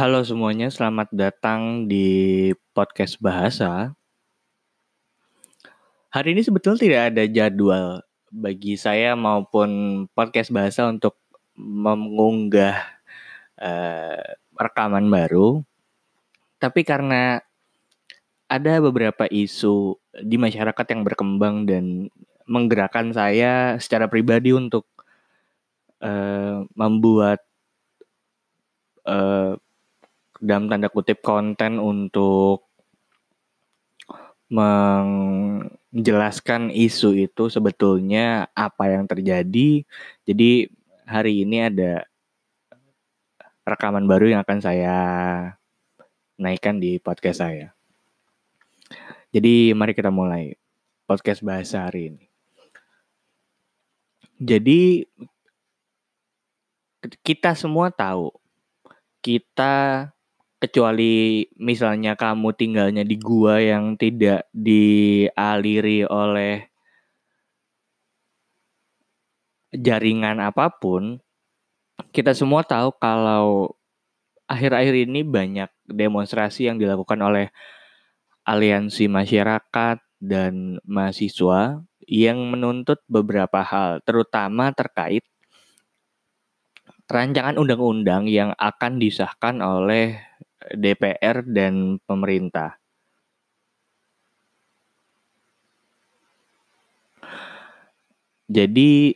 Halo semuanya, selamat datang di podcast bahasa. Hari ini sebetulnya tidak ada jadwal bagi saya maupun podcast bahasa untuk mengunggah uh, rekaman baru. Tapi karena ada beberapa isu di masyarakat yang berkembang dan menggerakkan saya secara pribadi untuk uh, membuat uh, dalam tanda kutip konten untuk menjelaskan isu itu sebetulnya apa yang terjadi. Jadi hari ini ada rekaman baru yang akan saya naikkan di podcast saya. Jadi mari kita mulai podcast bahasa hari ini. Jadi kita semua tahu kita kecuali misalnya kamu tinggalnya di gua yang tidak dialiri oleh jaringan apa pun, kita semua tahu kalau akhir-akhir ini banyak demonstrasi yang dilakukan oleh aliansi masyarakat dan mahasiswa yang menuntut beberapa hal, terutama terkait rancangan undang-undang yang akan disahkan oleh DPR dan pemerintah. Jadi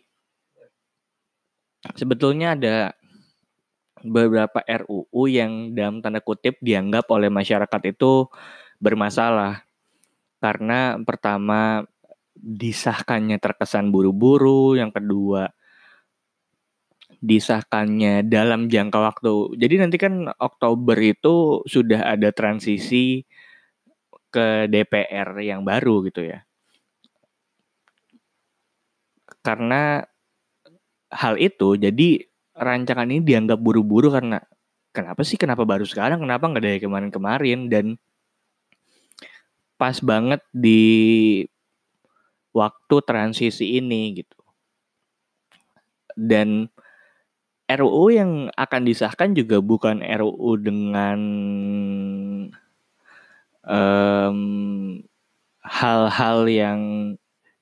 sebetulnya ada beberapa RUU yang dalam tanda kutip dianggap oleh masyarakat itu bermasalah. Karena pertama disahkannya terkesan buru-buru, yang kedua disahkannya dalam jangka waktu. Jadi nanti kan Oktober itu sudah ada transisi ke DPR yang baru gitu ya. Karena hal itu jadi rancangan ini dianggap buru-buru karena kenapa sih kenapa baru sekarang kenapa nggak dari kemarin-kemarin dan pas banget di waktu transisi ini gitu dan RUU yang akan disahkan juga bukan RUU dengan hal-hal um, yang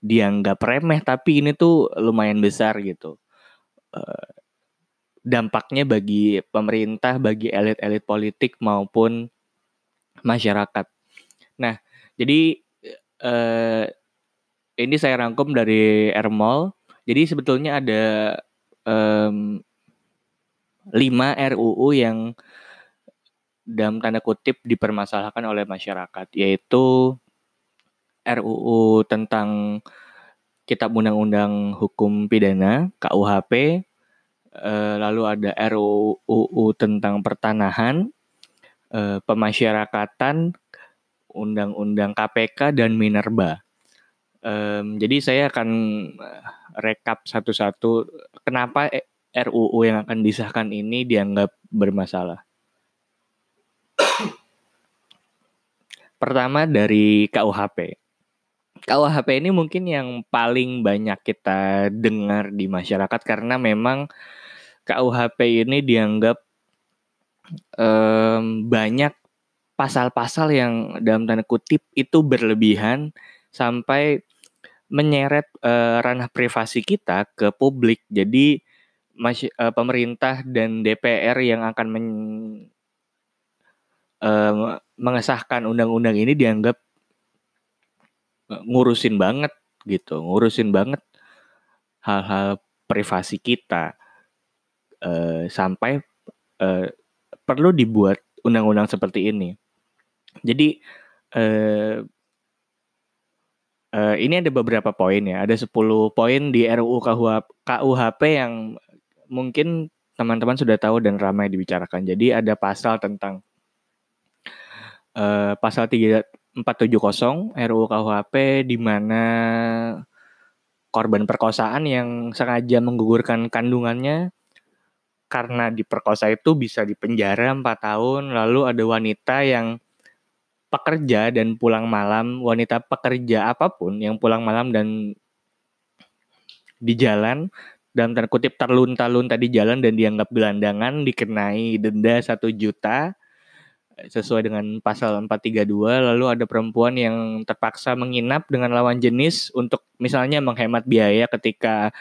dianggap remeh, tapi ini tuh lumayan besar gitu. Uh, dampaknya bagi pemerintah, bagi elit-elit politik maupun masyarakat. Nah, jadi uh, ini saya rangkum dari Ermol. Jadi sebetulnya ada um, 5 RUU yang dalam tanda kutip dipermasalahkan oleh masyarakat yaitu RUU tentang Kitab Undang-Undang Hukum Pidana KUHP eh, lalu ada RUU tentang pertanahan eh, pemasyarakatan Undang-Undang KPK dan Minerba. Jadi saya akan rekap satu-satu kenapa RUU yang akan disahkan ini dianggap bermasalah. Pertama dari KUHP. KUHP ini mungkin yang paling banyak kita dengar di masyarakat karena memang KUHP ini dianggap um, banyak pasal-pasal yang dalam tanda kutip itu berlebihan sampai menyeret uh, ranah privasi kita ke publik. Jadi masy- uh, pemerintah dan DPR yang akan men, uh, mengesahkan undang-undang ini dianggap ngurusin banget gitu, ngurusin banget hal-hal privasi kita uh, sampai uh, perlu dibuat undang-undang seperti ini. Jadi uh, uh, ini ada beberapa poin ya, ada 10 poin di RUU KUHP yang mungkin teman-teman sudah tahu dan ramai dibicarakan. Jadi ada pasal tentang uh, pasal 3470 RUU KUHP di mana korban perkosaan yang sengaja menggugurkan kandungannya karena diperkosa itu bisa dipenjara 4 tahun. Lalu ada wanita yang pekerja dan pulang malam, wanita pekerja apa pun yang pulang malam dan di jalan dalam tanda kutip terlunta-lunta di jalan dan dianggap gelandangan dikenai denda satu juta sesuai dengan pasal 432 lalu ada perempuan yang terpaksa menginap dengan lawan jenis untuk misalnya menghemat biaya ketika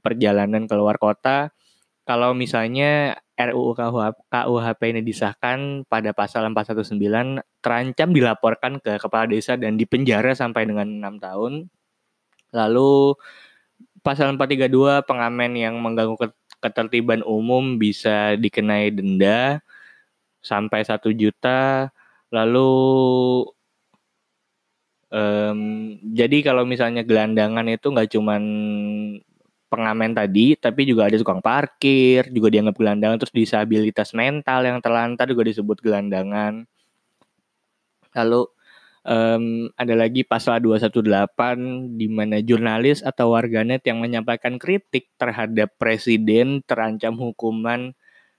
perjalanan keluar kota kalau misalnya RUU KUHP ini disahkan pada pasal 419 terancam dilaporkan ke kepala desa dan dipenjara sampai dengan enam tahun. Lalu pasal 432 pengamen yang mengganggu ketertiban umum bisa dikenai denda sampai satu juta. Lalu um, jadi kalau misalnya gelandangan itu nggak cuman pengamen tadi, tapi juga ada tukang parkir, juga dianggap gelandangan, terus disabilitas mental yang terlantar juga disebut gelandangan. Lalu um, ada lagi pasal 218 di mana jurnalis atau warganet yang menyampaikan kritik terhadap presiden terancam hukuman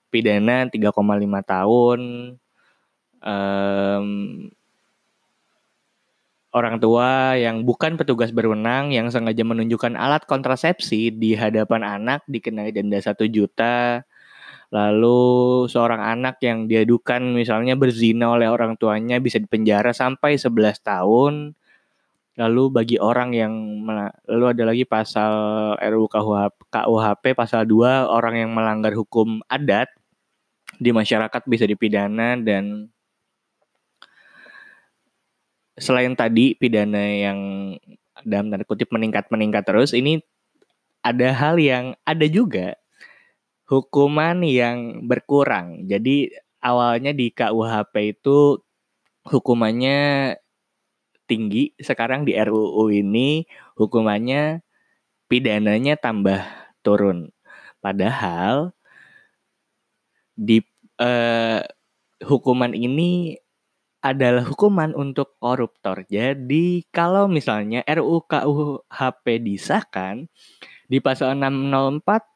pidana 3,5 tahun. Um, orang tua yang bukan petugas berwenang yang sengaja menunjukkan alat kontrasepsi di hadapan anak dikenai denda satu juta. Lalu seorang anak yang diadukan misalnya berzina oleh orang tuanya bisa dipenjara sampai 11 tahun. Lalu bagi orang yang lalu ada lagi pasal RUU KUHP pasal 2 orang yang melanggar hukum adat di masyarakat bisa dipidana dan selain tadi pidana yang dalam tanda kutip meningkat meningkat terus ini ada hal yang ada juga hukuman yang berkurang. Jadi awalnya di KUHP itu hukumannya tinggi, sekarang di RUU ini hukumannya pidananya tambah turun. Padahal di eh, hukuman ini adalah hukuman untuk koruptor. Jadi kalau misalnya RUU KUHP disahkan di pasal 604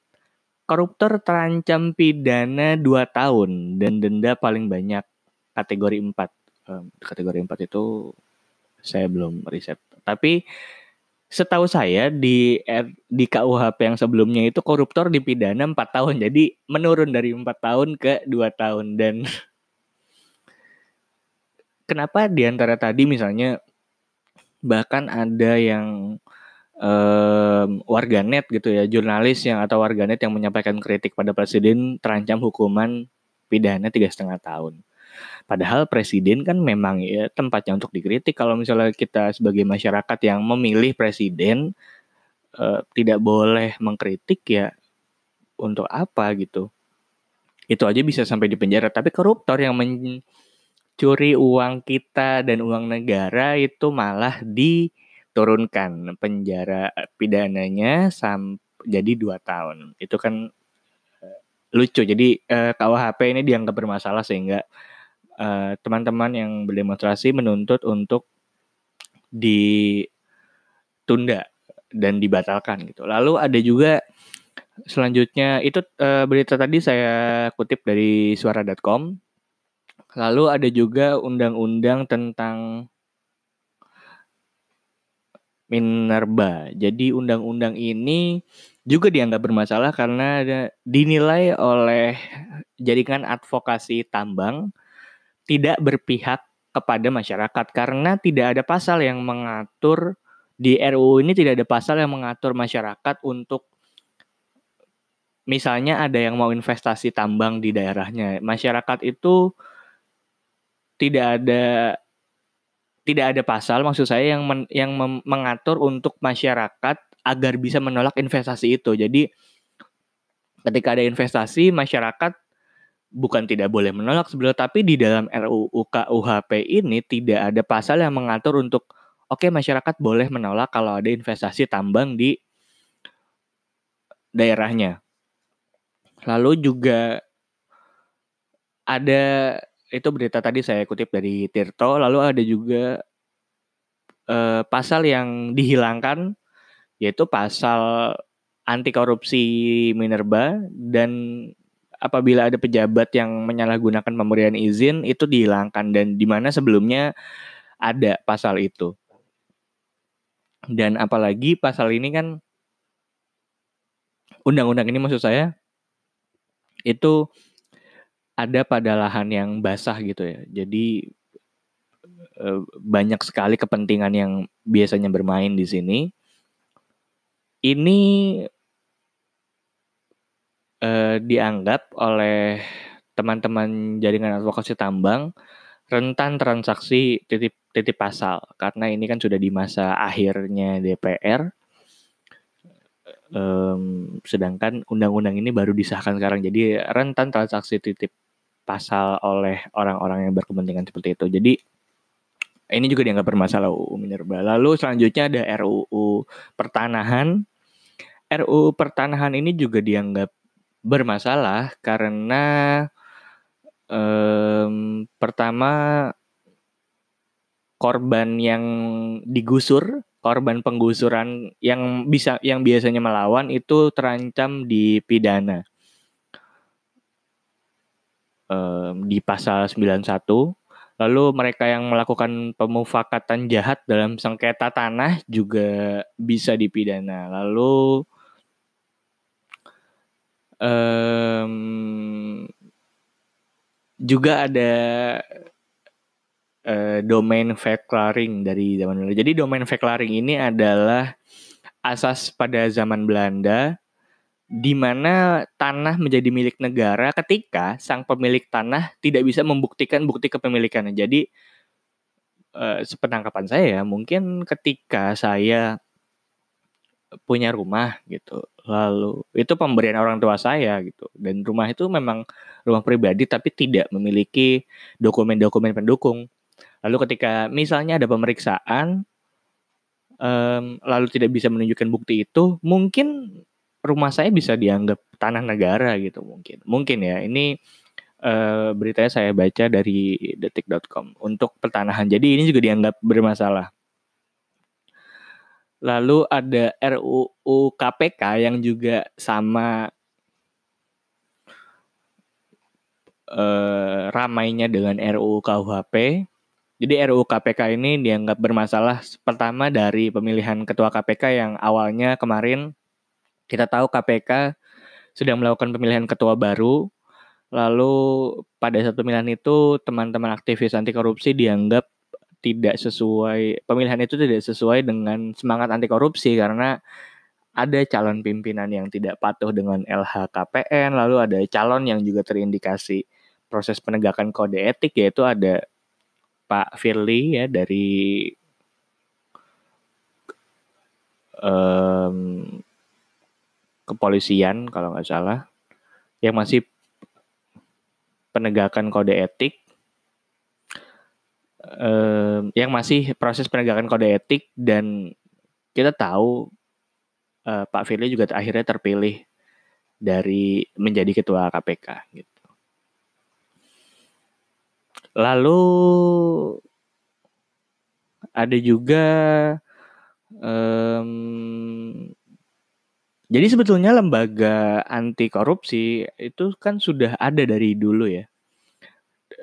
koruptor terancam pidana 2 tahun dan denda paling banyak kategori 4. kategori 4 itu saya belum riset. Tapi setahu saya di di KUHP yang sebelumnya itu koruptor dipidana 4 tahun. Jadi menurun dari 4 tahun ke 2 tahun dan kenapa di antara tadi misalnya bahkan ada yang um, warganet gitu ya, jurnalis yang atau warganet yang menyampaikan kritik pada presiden terancam hukuman pidana tiga setengah tahun. Padahal presiden kan memang ya tempatnya untuk dikritik. Kalau misalnya kita sebagai masyarakat yang memilih presiden uh, tidak boleh mengkritik ya untuk apa gitu. Itu aja bisa sampai di penjara. Tapi koruptor yang men curi uang kita dan uang negara itu malah diturunkan penjara pidananya sampai jadi dua tahun. Itu kan uh, lucu. Jadi uh, eh, KUHP ini dianggap bermasalah sehingga teman eh, teman-teman yang berdemonstrasi menuntut untuk ditunda dan dibatalkan gitu. Lalu ada juga selanjutnya itu berita tadi saya kutip dari suara.com Lalu ada juga undang-undang tentang minerba. Jadi undang-undang ini juga dianggap bermasalah karena dinilai oleh jaringan advokasi tambang tidak berpihak kepada masyarakat karena tidak ada pasal yang mengatur di RUU ini tidak ada pasal yang mengatur masyarakat untuk misalnya ada yang mau investasi tambang di daerahnya. Masyarakat itu tidak ada tidak ada pasal maksud saya yang men, yang mem, mengatur untuk masyarakat agar bisa menolak investasi itu. Jadi ketika ada investasi masyarakat bukan tidak boleh menolak sebelum tapi di dalam RUU KUHP ini tidak ada pasal yang mengatur untuk oke okay, masyarakat boleh menolak kalau ada investasi tambang di daerahnya. Lalu juga ada itu berita tadi saya kutip dari Tirto. Lalu ada juga uh, pasal yang dihilangkan yaitu pasal anti korupsi minerba dan apabila ada pejabat yang menyalahgunakan pemberian izin itu dihilangkan dan di mana sebelumnya ada pasal itu. Dan apalagi pasal ini kan undang-undang ini maksud saya itu ada pada lahan yang basah gitu ya. Jadi eh, banyak sekali kepentingan yang biasanya bermain di sini. Ini eh, dianggap oleh teman-teman jaringan advokasi tambang rentan transaksi titip titip pasal karena ini kan sudah di masa akhirnya DPR um, sedangkan undang-undang ini baru disahkan sekarang jadi rentan transaksi titip pasal oleh orang-orang yang berkepentingan seperti itu. Jadi ini juga dianggap bermasalah UU Minerba. Lalu selanjutnya ada RUU pertanahan. RUU pertanahan ini juga dianggap bermasalah karena um, pertama korban yang digusur korban penggusuran yang bisa yang biasanya melawan itu terancam dipidana um, di pasal 91 lalu mereka yang melakukan pemufakatan jahat dalam sengketa tanah juga bisa dipidana. Lalu um, juga ada uh, domain declaring dari zaman dulu. Jadi domain declaring ini adalah asas pada zaman Belanda di mana tanah menjadi milik negara ketika sang pemilik tanah tidak bisa membuktikan bukti kepemilikannya. Jadi uh, sepenangkapan saya ya, mungkin ketika saya punya rumah gitu. Lalu itu pemberian orang tua saya gitu. Dan rumah itu memang rumah pribadi tapi tidak memiliki dokumen-dokumen pendukung. Lalu ketika misalnya ada pemeriksaan, um, lalu tidak bisa menunjukkan bukti itu, mungkin rumah saya bisa dianggap tanah negara gitu mungkin. Mungkin ya, ini uh, beritanya saya baca dari detik.com untuk pertanahan. Jadi ini juga dianggap bermasalah. Lalu ada RUU KPK yang juga sama uh, ramainya dengan RUU KUHP jadi RUU KPK ini dianggap bermasalah pertama dari pemilihan ketua KPK yang awalnya kemarin kita tahu KPK sedang melakukan pemilihan ketua baru. Lalu pada saat pemilihan itu teman-teman aktivis anti korupsi dianggap tidak sesuai pemilihan itu tidak sesuai dengan semangat anti korupsi karena ada calon pimpinan yang tidak patuh dengan LHKPN, lalu ada calon yang juga terindikasi proses penegakan kode etik yaitu ada Pak Firly ya dari um, kepolisian kalau nggak salah yang masih penegakan kode etik um, yang masih proses penegakan kode etik dan kita tahu uh, Pak Firly juga akhirnya terpilih dari menjadi ketua KPK gitu. Lalu ada juga um, jadi sebetulnya lembaga anti korupsi itu kan sudah ada dari dulu ya.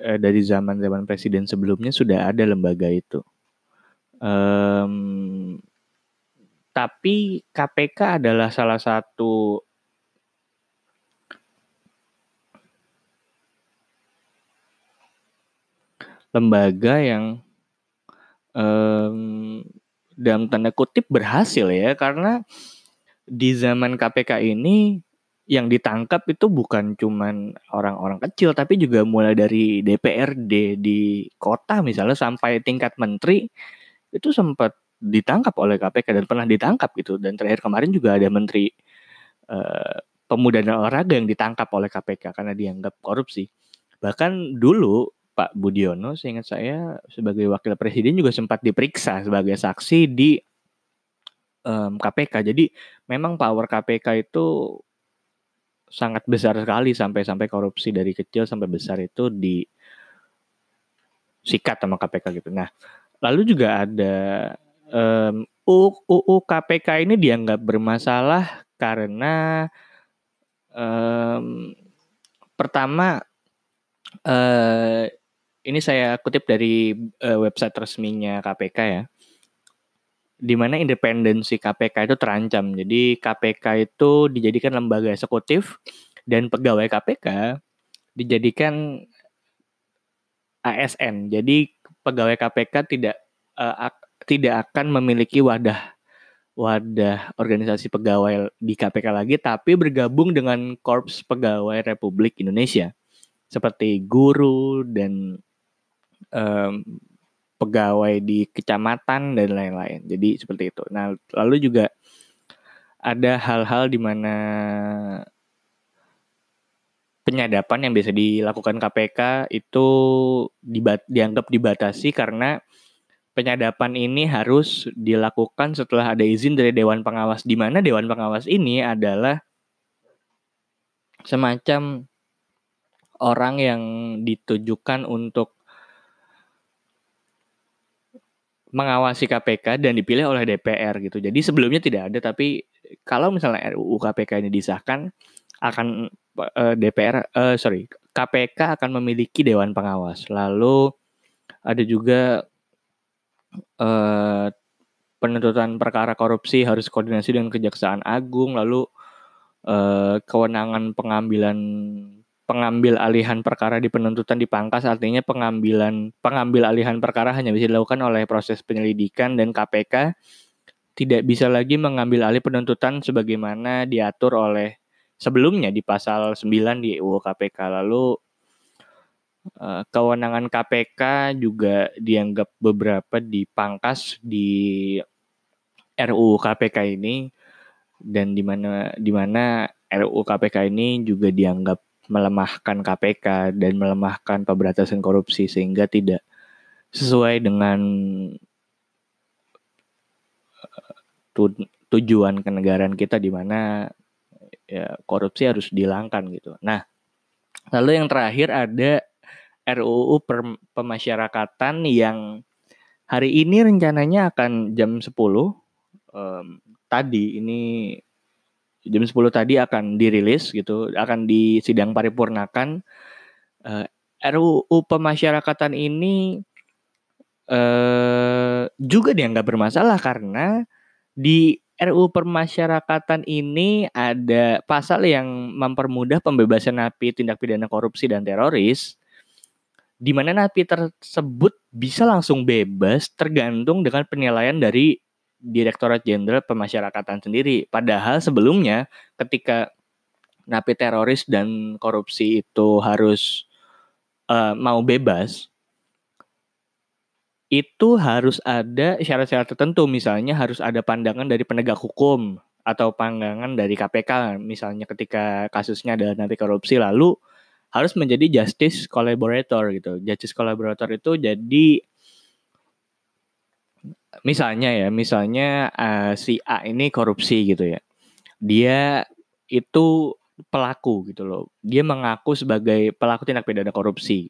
Eh, dari zaman-zaman presiden sebelumnya sudah ada lembaga itu. Um, tapi KPK adalah salah satu lembaga yang um, dalam tanda kutip berhasil ya karena di zaman KPK ini yang ditangkap itu bukan cuman orang-orang kecil tapi juga mulai dari DPRD di kota misalnya sampai tingkat menteri itu sempat ditangkap oleh KPK dan pernah ditangkap gitu dan terakhir kemarin juga ada menteri uh, pemuda dan olahraga yang ditangkap oleh KPK karena dianggap korupsi bahkan dulu Pak Budiono, seingat saya sebagai wakil presiden juga sempat diperiksa sebagai saksi di KPK. Jadi memang power KPK itu sangat besar sekali sampai-sampai korupsi dari kecil sampai besar itu di sikat sama KPK gitu. Nah, lalu juga ada um, UU KPK ini dianggap bermasalah karena um, pertama uh, ini saya kutip dari uh, website resminya KPK ya. Di mana independensi KPK itu terancam. Jadi KPK itu dijadikan lembaga eksekutif dan pegawai KPK dijadikan ASN. Jadi pegawai KPK tidak uh, tidak akan memiliki wadah wadah organisasi pegawai di KPK lagi tapi bergabung dengan korps pegawai Republik Indonesia seperti guru dan um, pegawai di kecamatan dan lain-lain. Jadi seperti itu. Nah, lalu juga ada hal-hal di mana penyadapan yang biasa dilakukan KPK itu dibat dianggap dibatasi karena penyadapan ini harus dilakukan setelah ada izin dari dewan pengawas di mana dewan pengawas ini adalah semacam orang yang ditujukan untuk mengawasi KPK dan dipilih oleh DPR gitu. Jadi sebelumnya tidak ada tapi kalau misalnya RUU KPK ini disahkan akan uh, eh, DPR uh, eh, sorry KPK akan memiliki dewan pengawas. Lalu ada juga uh, penuntutan perkara korupsi harus koordinasi dengan Kejaksaan Agung. Lalu uh, kewenangan pengambilan pengambil alihan perkara di penuntutan dipangkas artinya pengambilan pengambil alihan perkara hanya bisa dilakukan oleh proses penyelidikan dan KPK tidak bisa lagi mengambil alih penuntutan sebagaimana diatur oleh sebelumnya di pasal 9 di UU KPK. Lalu uh, kewenangan KPK juga dianggap beberapa dipangkas di RUU KPK ini dan di mana di mana RUU KPK ini juga dianggap melemahkan KPK dan melemahkan pemberantasan korupsi sehingga tidak sesuai dengan eh, tujuan kenegaraan kita di mana ya korupsi harus dihilangkan gitu. Nah, lalu yang terakhir ada RUU pemasyarakatan yang hari ini rencananya akan jam 10 um, tadi ini jam 10 tadi akan dirilis gitu, akan disidang paripurnakan. Uh, RUU pemasyarakatan ini uh, juga dianggap bermasalah karena di RUU Permasyarakatan ini ada pasal yang mempermudah pembebasan napi tindak pidana korupsi dan teroris di mana napi tersebut bisa langsung bebas tergantung dengan penilaian dari Direktorat Jenderal Pemasyarakatan sendiri. Padahal sebelumnya ketika napi teroris dan korupsi itu harus uh, mau bebas, itu harus ada syarat-syarat tertentu. Misalnya harus ada pandangan dari penegak hukum atau pandangan dari KPK misalnya ketika kasusnya ada nanti korupsi lalu harus menjadi justice collaborator gitu. Justice collaborator itu jadi misalnya ya misalnya uh, si A ini korupsi gitu ya. Dia itu pelaku gitu loh. Dia mengaku sebagai pelaku tindak pidana korupsi.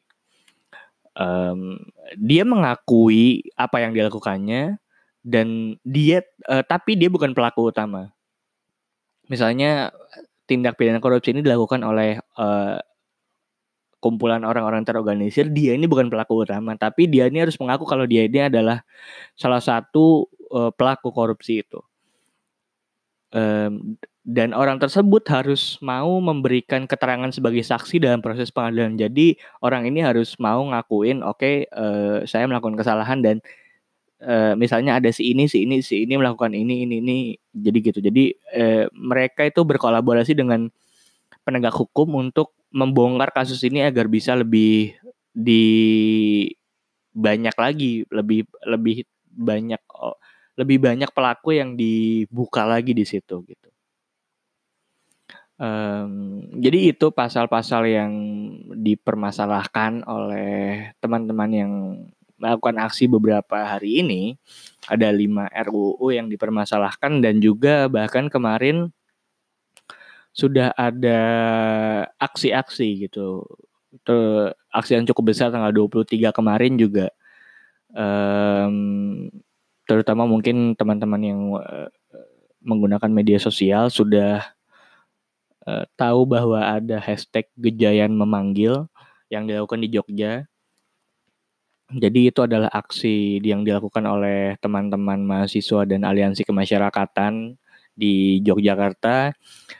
Um, dia mengakui apa yang dilakukannya dan dia uh, tapi dia bukan pelaku utama. Misalnya tindak pidana korupsi ini dilakukan oleh uh, kumpulan orang-orang terorganisir, dia ini bukan pelaku utama, tapi dia ini harus mengaku kalau dia ini adalah salah satu uh, pelaku korupsi itu. Um, dan orang tersebut harus mau memberikan keterangan sebagai saksi dalam proses pengadilan. Jadi orang ini harus mau ngakuin, oke, okay, uh, eh, saya melakukan kesalahan dan uh, misalnya ada si ini, si ini, si ini melakukan ini, ini, ini, jadi gitu. Jadi uh, mereka itu berkolaborasi dengan penegak hukum untuk membongkar kasus ini agar bisa lebih di banyak lagi, lebih lebih banyak oh, lebih banyak pelaku yang dibuka lagi di situ gitu. Um, jadi itu pasal-pasal yang dipermasalahkan oleh teman-teman yang melakukan aksi beberapa hari ini. Ada lima RUU yang dipermasalahkan dan juga bahkan kemarin sudah ada aksi-aksi gitu. Itu aksi yang cukup besar tanggal 23 kemarin juga. Um, terutama mungkin teman-teman yang uh, menggunakan media sosial sudah uh, tahu bahwa ada hashtag Gejayan memanggil yang dilakukan di Jogja. Jadi itu adalah aksi yang dilakukan oleh teman-teman mahasiswa dan aliansi kemasyarakatan di Yogyakarta,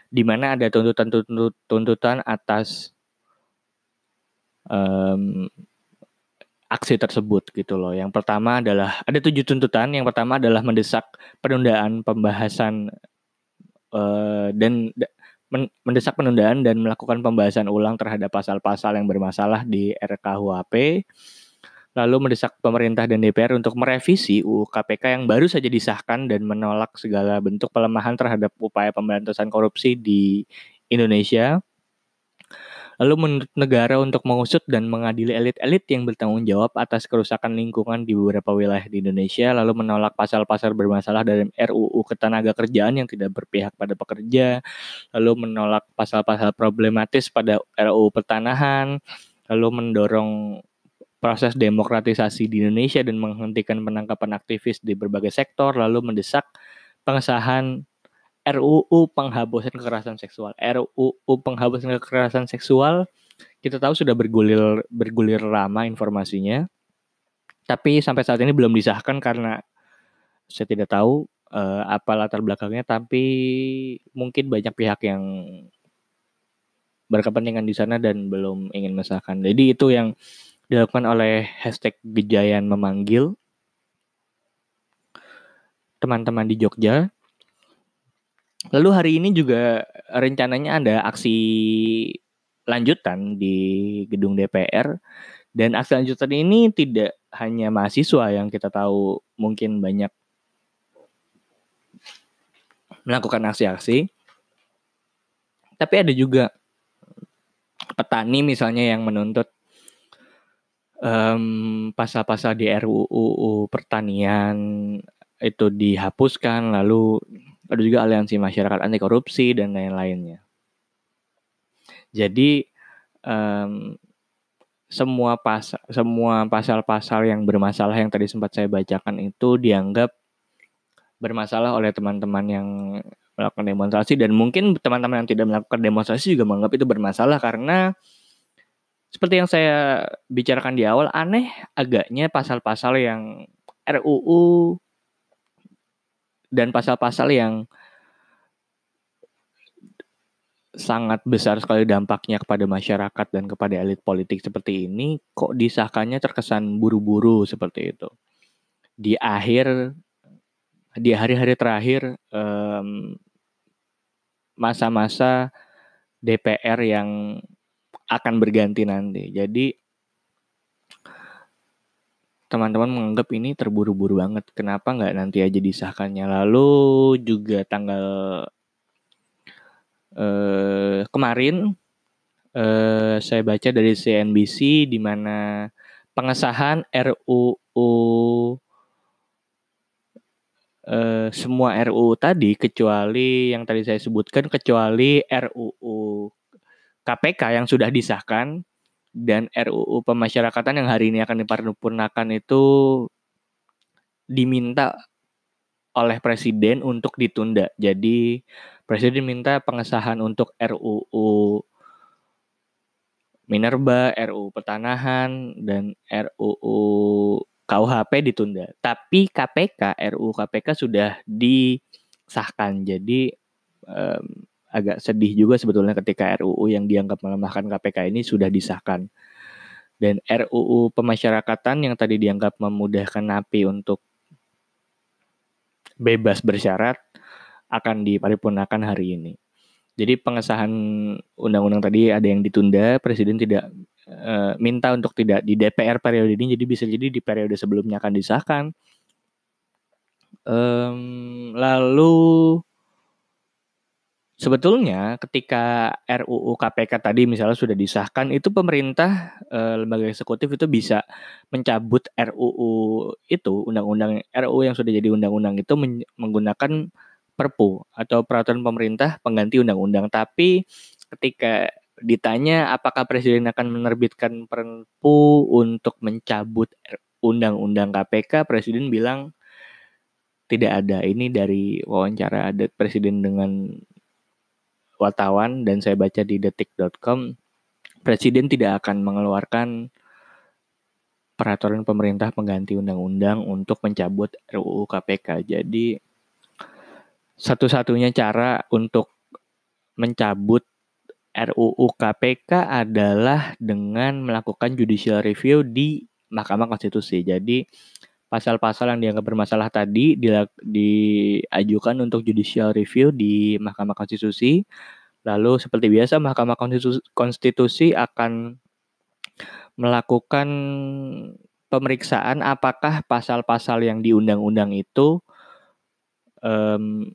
di mana ada tuntutan-tuntutan atas um, aksi tersebut gitu loh. Yang pertama adalah ada tujuh tuntutan. Yang pertama adalah mendesak penundaan pembahasan uh, dan mendesak penundaan dan melakukan pembahasan ulang terhadap pasal-pasal yang bermasalah di RKUHP lalu mendesak pemerintah dan DPR untuk merevisi UU KPK yang baru saja disahkan dan menolak segala bentuk pelemahan terhadap upaya pemberantasan korupsi di Indonesia. Lalu menuntut negara untuk mengusut dan mengadili elit-elit yang bertanggung jawab atas kerusakan lingkungan di beberapa wilayah di Indonesia, lalu menolak pasal-pasal bermasalah dalam RUU Ketenaga Kerjaan yang tidak berpihak pada pekerja, lalu menolak pasal-pasal problematis pada RUU Pertanahan, lalu mendorong proses demokratisasi di Indonesia dan menghentikan penangkapan aktivis di berbagai sektor, lalu mendesak pengesahan RUU penghapusan kekerasan seksual. RUU penghapusan kekerasan seksual kita tahu sudah bergulir bergulir lama informasinya. Tapi sampai saat ini belum disahkan karena saya tidak tahu uh, apa latar belakangnya tapi mungkin banyak pihak yang berkepentingan di sana dan belum ingin mesahkan. Jadi itu yang dilakukan oleh hashtag Gejayan memanggil. Teman-teman di Jogja. Lalu hari ini juga rencananya ada aksi lanjutan di gedung DPR dan aksi lanjutan ini tidak hanya mahasiswa yang kita tahu mungkin banyak melakukan aksi-aksi. Tapi ada juga petani misalnya yang menuntut um, pasal-pasal di RUU pertanian itu dihapuskan, lalu ada juga aliansi masyarakat anti korupsi dan lain-lainnya. Jadi um, semua pasal semua pasal-pasal yang bermasalah yang tadi sempat saya bacakan itu dianggap bermasalah oleh teman-teman yang melakukan demonstrasi dan mungkin teman-teman yang tidak melakukan demonstrasi juga menganggap itu bermasalah karena seperti yang saya bicarakan di awal, aneh agaknya pasal-pasal yang RUU dan pasal-pasal yang sangat besar sekali dampaknya kepada masyarakat dan kepada elit politik seperti ini kok disahkannya terkesan buru-buru seperti itu. Di akhir di hari-hari terakhir masa-masa DPR yang akan berganti nanti. Jadi teman-teman menganggap ini terburu-buru banget. Kenapa nggak nanti aja disahkannya? Lalu juga tanggal eh, kemarin eh, saya baca dari CNBC di mana pengesahan RUU eh, semua RUU tadi kecuali yang tadi saya sebutkan kecuali RUU KPK yang sudah disahkan dan RUU pemasyarakatan yang hari ini akan diparipurnakan itu diminta oleh presiden untuk ditunda. Jadi presiden minta pengesahan untuk RUU Minerba, RUU Petanahan dan RUU KUHP ditunda. Tapi KPK, RUU KPK sudah disahkan. Jadi agak sedih juga sebetulnya ketika RUU yang dianggap melemahkan KPK ini sudah disahkan. Dan RUU pemasyarakatan yang tadi dianggap memudahkan napi untuk bebas bersyarat akan diparipurnakan hari ini. Jadi pengesahan undang-undang tadi ada yang ditunda, presiden tidak e, minta untuk tidak di DPR periode ini, jadi bisa jadi di periode sebelumnya akan disahkan. Um, lalu Sebetulnya ketika RUU KPK tadi misalnya sudah disahkan itu pemerintah e, lembaga eksekutif itu bisa mencabut RUU itu undang-undang RUU yang sudah jadi undang-undang itu men menggunakan Perpu atau peraturan pemerintah pengganti undang-undang. Tapi ketika ditanya apakah presiden akan menerbitkan Perpu untuk mencabut undang-undang KPK, presiden bilang tidak ada. Ini dari wawancara adat presiden dengan wartawan dan saya baca di detik.com, presiden tidak akan mengeluarkan peraturan pemerintah pengganti undang-undang untuk mencabut RUU KPK. Jadi satu-satunya cara untuk mencabut RUU KPK adalah dengan melakukan judicial review di Mahkamah Konstitusi. Jadi pasal-pasal yang dianggap bermasalah tadi diajukan untuk judicial review di Mahkamah Konstitusi. Lalu seperti biasa Mahkamah Konstitusi akan melakukan pemeriksaan apakah pasal-pasal yang di undang-undang itu um,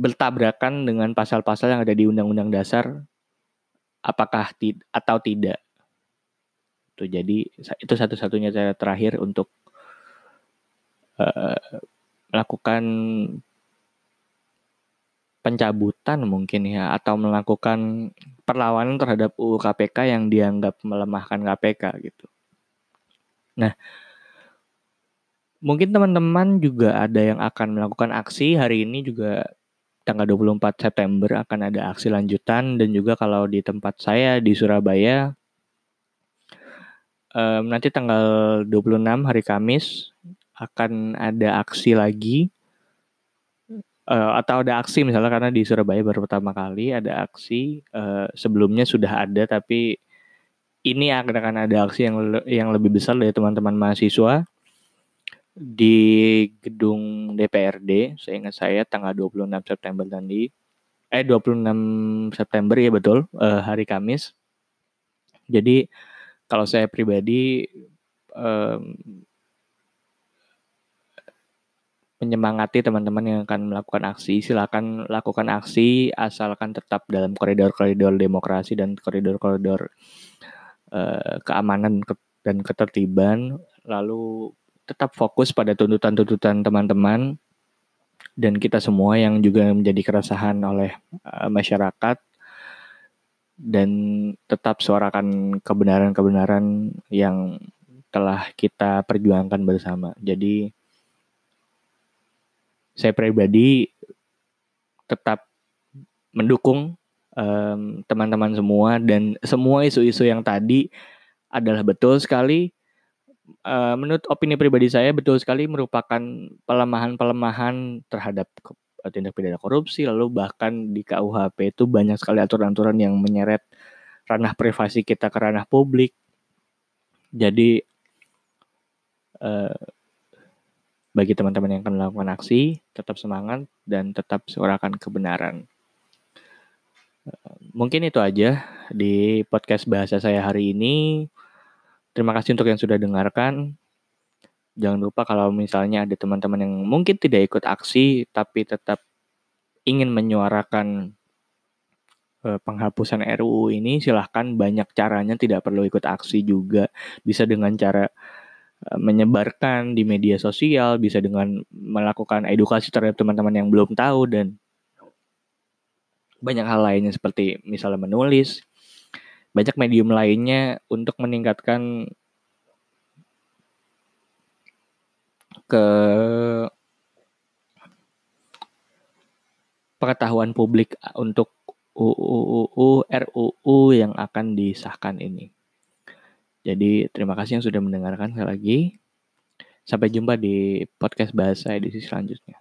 bertabrakan dengan pasal-pasal yang ada di undang-undang dasar apakah tid atau tidak. Tuh, jadi itu satu-satunya cara terakhir untuk uh, melakukan pencabutan mungkin ya atau melakukan perlawanan terhadap UU KPK yang dianggap melemahkan KPK gitu. Nah, mungkin teman-teman juga ada yang akan melakukan aksi hari ini juga tanggal 24 September akan ada aksi lanjutan dan juga kalau di tempat saya di Surabaya um, nanti tanggal 26 hari Kamis akan ada aksi lagi. Uh, atau ada aksi misalnya karena di Surabaya baru pertama kali ada aksi uh, sebelumnya sudah ada tapi ini akan ada aksi yang yang lebih besar dari teman-teman mahasiswa di gedung DPRD saya ingat saya tanggal 26 September tadi eh 26 September ya betul uh, hari Kamis. Jadi kalau saya pribadi um, menyemangati teman-teman yang akan melakukan aksi, silakan lakukan aksi asalkan tetap dalam koridor-koridor demokrasi dan koridor-koridor uh, keamanan dan ketertiban, lalu tetap fokus pada tuntutan-tuntutan teman-teman dan kita semua yang juga menjadi keresahan oleh uh, masyarakat. Dan tetap suarakan kebenaran-kebenaran yang telah kita perjuangkan bersama. Jadi saya pribadi tetap mendukung teman teman-teman semua dan semua isu-isu yang tadi adalah betul sekali. Uh, menurut opini pribadi saya betul sekali merupakan pelemahan-pelemahan terhadap tindak pidana korupsi lalu bahkan di KUHP itu banyak sekali aturan-aturan yang menyeret ranah privasi kita ke ranah publik. Jadi uh, bagi teman-teman yang akan melakukan aksi, tetap semangat dan tetap suarakan kebenaran. Eh, mungkin itu aja di podcast bahasa saya hari ini. Terima kasih untuk yang sudah dengarkan. Jangan lupa kalau misalnya ada teman-teman yang mungkin tidak ikut aksi tapi tetap ingin menyuarakan eh, penghapusan RUU ini silahkan banyak caranya tidak perlu ikut aksi juga bisa dengan cara menyebarkan di media sosial, bisa dengan melakukan edukasi terhadap teman-teman yang belum tahu dan banyak hal lainnya seperti misalnya menulis, banyak medium lainnya untuk meningkatkan ke pengetahuan publik untuk UU RUU yang akan disahkan ini. Jadi terima kasih yang sudah mendengarkan sekali lagi. Sampai jumpa di podcast bahasa edisi selanjutnya.